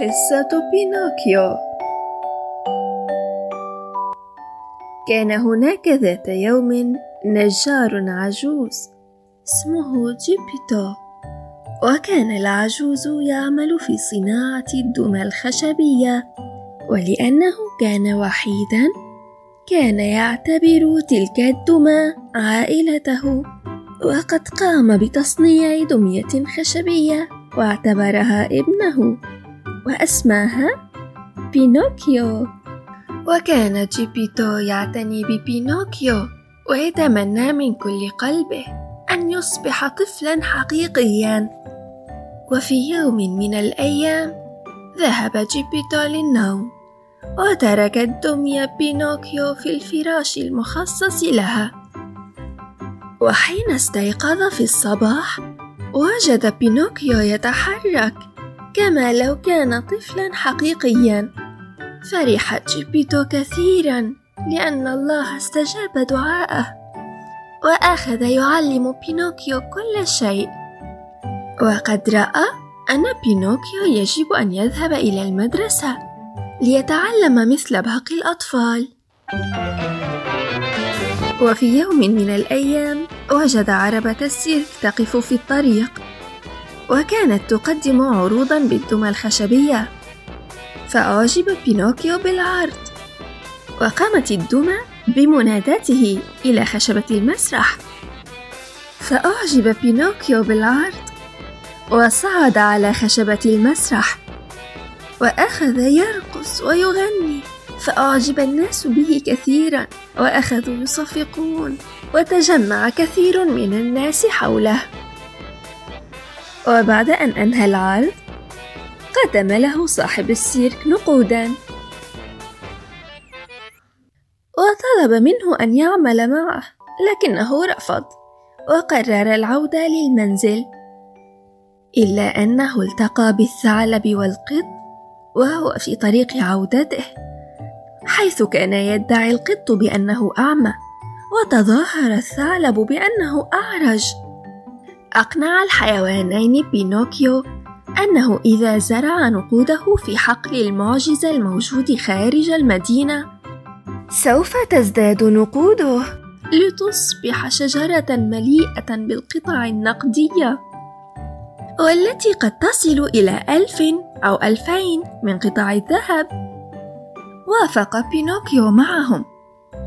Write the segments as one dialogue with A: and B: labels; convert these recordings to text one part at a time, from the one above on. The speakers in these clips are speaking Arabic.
A: قصة بينوكيو كان هناك ذات يوم نجار عجوز اسمه جيبيتو وكان العجوز يعمل في صناعة الدمى الخشبية ولأنه كان وحيدا كان يعتبر تلك الدمى عائلته وقد قام بتصنيع دمية خشبية واعتبرها ابنه وأسماها بينوكيو. وكان جيبيتو يعتني ببينوكيو ويتمنى من كل قلبه أن يصبح طفلا حقيقيا. وفي يوم من الأيام ذهب جيبيتو للنوم وترك الدمية بينوكيو في الفراش المخصص لها. وحين استيقظ في الصباح وجد بينوكيو يتحرك كما لو كان طفلا حقيقيا. فرح جيبيتو كثيرا لأن الله استجاب دعاءه وأخذ يعلم بينوكيو كل شيء. وقد رأى أن بينوكيو يجب أن يذهب إلى المدرسة ليتعلم مثل باقي الأطفال. وفي يوم من الأيام وجد عربة السيرك تقف في الطريق وكانت تقدم عروضا بالدمى الخشبية فأعجب بينوكيو بالعرض وقامت الدمى بمناداته إلى خشبة المسرح. فأعجب بينوكيو بالعرض وصعد على خشبة المسرح وأخذ يرقص ويغني. فأعجب الناس به كثيرا وأخذوا يصفقون وتجمع كثير من الناس حوله. وبعد أن أنهى العرض قدم له صاحب السيرك نقودا. وطلب منه أن يعمل معه لكنه رفض وقرر العودة للمنزل. إلا أنه التقى بالثعلب والقط وهو في طريق عودته. حيث كان يدعي القط بأنه أعمى وتظاهر الثعلب بأنه أعرج. أقنع الحيوانين بينوكيو أنه إذا زرع نقوده في حقل المعجزة الموجود خارج المدينة سوف تزداد نقوده. لتصبح شجرة مليئة بالقطع النقدية والتي قد تصل إلى ألف أو ألفين من قطع الذهب. وافق بينوكيو معهم.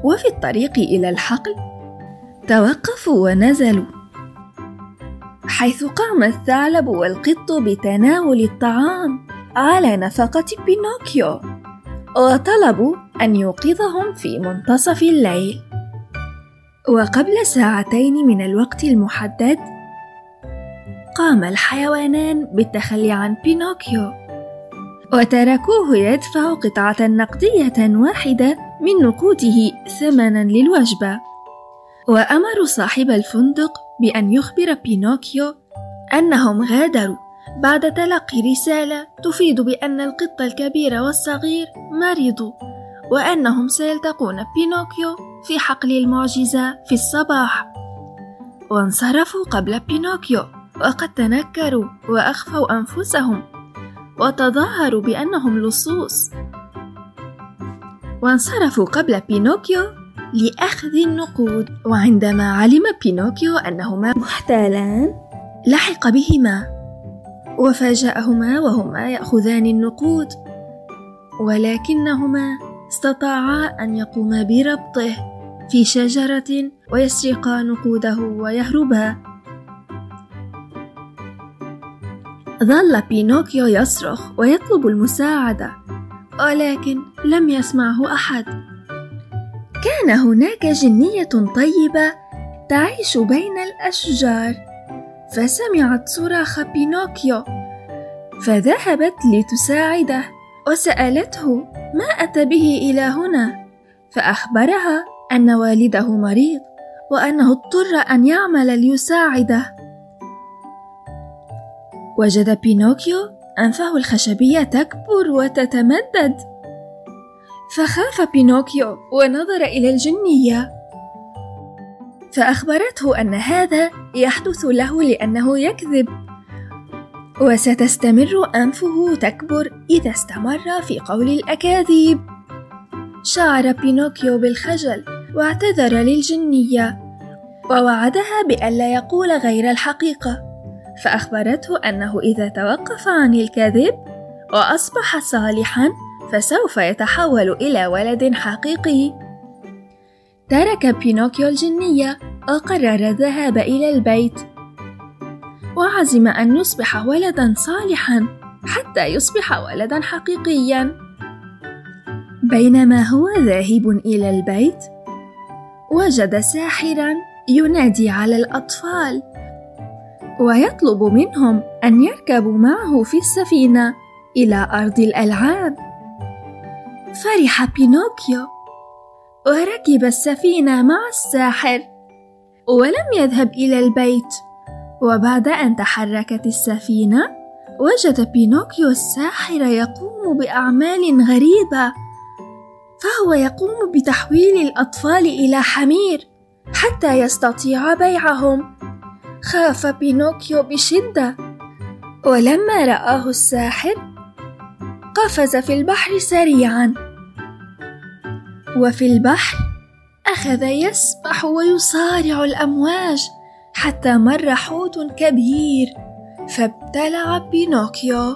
A: وفي الطريق إلى الحقل توقفوا ونزلوا حيث قام الثعلب والقط بتناول الطعام على نفقة بينوكيو وطلبوا أن يوقظهم في منتصف الليل. وقبل ساعتين من الوقت المحدد قام الحيوانان بالتخلي عن بينوكيو. وتركوه يدفع قطعة نقدية واحدة من نقوده ثمنا للوجبة. وأمروا صاحب الفندق بأن يخبر بينوكيو أنهم غادروا بعد تلقي رسالة تفيد بأن القط الكبير والصغير مرضوا وأنهم سيلتقون بينوكيو في حقل المعجزة في الصباح. وانصرفوا قبل بينوكيو وقد تنكروا وأخفوا أنفسهم وتظاهروا بأنهم لصوص. وانصرفوا قبل بينوكيو لأخذ النقود. وعندما علم بينوكيو أنهما محتالان لحق بهما. وفاجأهما وهما يأخذان النقود. ولكنهما استطاعا أن يقوما بربطه في شجرة ويسرقا نقوده ويهربا. ظل بينوكيو يصرخ ويطلب المساعدة ولكن لم يسمعه أحد. كان هناك جنية طيبة تعيش بين الأشجار فسمعت صراخ بينوكيو فذهبت لتساعده وسألته ما أتى به إلى هنا فأخبرها أن والده مريض وأنه اضطر أن يعمل ليساعده. وجد بينوكيو أنفه الخشبية تكبر وتتمدد. فخاف بينوكيو ونظر إلى الجنية. فأخبرته أن هذا يحدث له لأنه يكذب. وستستمر أنفه تكبر إذا استمر في قول الأكاذيب. شعر بينوكيو بالخجل واعتذر للجنية. ووعدها بألا يقول غير الحقيقة. فأخبرته أنه إذا توقف عن الكذب وأصبح صالحا فسوف يتحول إلى ولد حقيقي. ترك بينوكيو الجنية وقرر الذهاب إلى البيت. وعزم أن يصبح ولدا صالحا حتى يصبح ولدا حقيقيا. بينما هو ذاهب إلى البيت وجد ساحرا ينادي على الأطفال. ويطلب منهم أن يركبوا معه في السفينة إلى أرض الألعاب. فرح بينوكيو. وركب السفينة مع الساحر. ولم يذهب إلى البيت. وبعد أن تحركت السفينة وجد بينوكيو الساحر يقوم بأعمال غريبة. فهو يقوم بتحويل الأطفال إلى حمير حتى يستطيع بيعهم. خاف بينوكيو بشدة ولما رآه الساحر قفز في البحر سريعا. وفي البحر أخذ يسبح ويصارع الأمواج حتى مر حوت كبير فابتلع بينوكيو.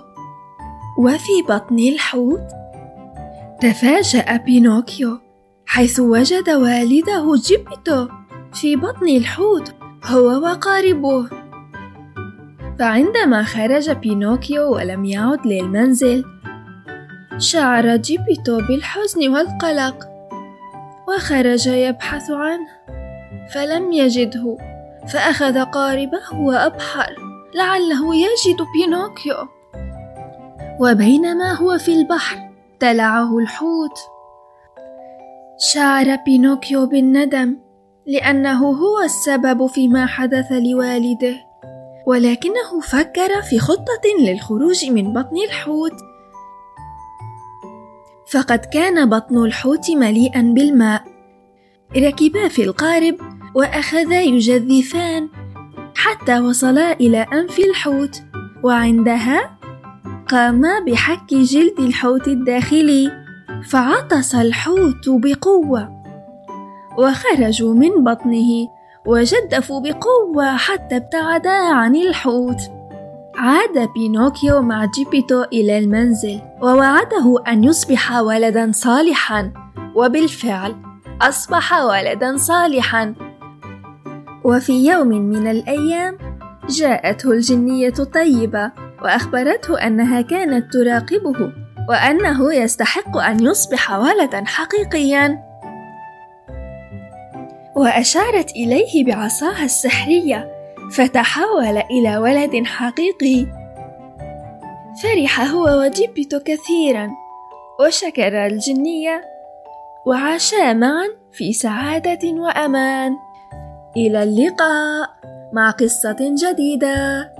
A: وفي بطن الحوت تفاجأ بينوكيو حيث وجد والده جيبيتو في بطن الحوت. هو وقاربه. فعندما خرج بينوكيو ولم يعد للمنزل شعر جيبيتو بالحزن والقلق وخرج يبحث عنه فلم يجده فأخذ قاربه وأبحر لعله يجد بينوكيو. وبينما هو في البحر بلعه الحوت. شعر بينوكيو بالندم لأنه هو السبب فيما حدث لوالده. ولكنه فكر في خطة للخروج من بطن الحوت. فقد كان بطن الحوت مليئا بالماء. ركبا في القارب وأخذا يجذفان حتى وصلا إلى أنف الحوت. وعندها قاما بحك جلد الحوت الداخلي فعطس الحوت بقوة. وخرجوا من بطنه وجدفوا بقوة حتى ابتعدا عن الحوت. عاد بينوكيو مع جيبيتو إلى المنزل ووعده أن يصبح ولدا صالحا. وبالفعل أصبح ولدا صالحا. وفي يوم من الأيام جاءته الجنية طيبة وأخبرته أنها كانت تراقبه وأنه يستحق أن يصبح ولدا حقيقيا. وأشارت إليه بعصاها السحرية فتحول إلى ولد حقيقي. فرح هو وجيبيتو كثيرا وشكر الجنية وعاشا معا في سعادة وأمان. إلى اللقاء مع قصة جديدة.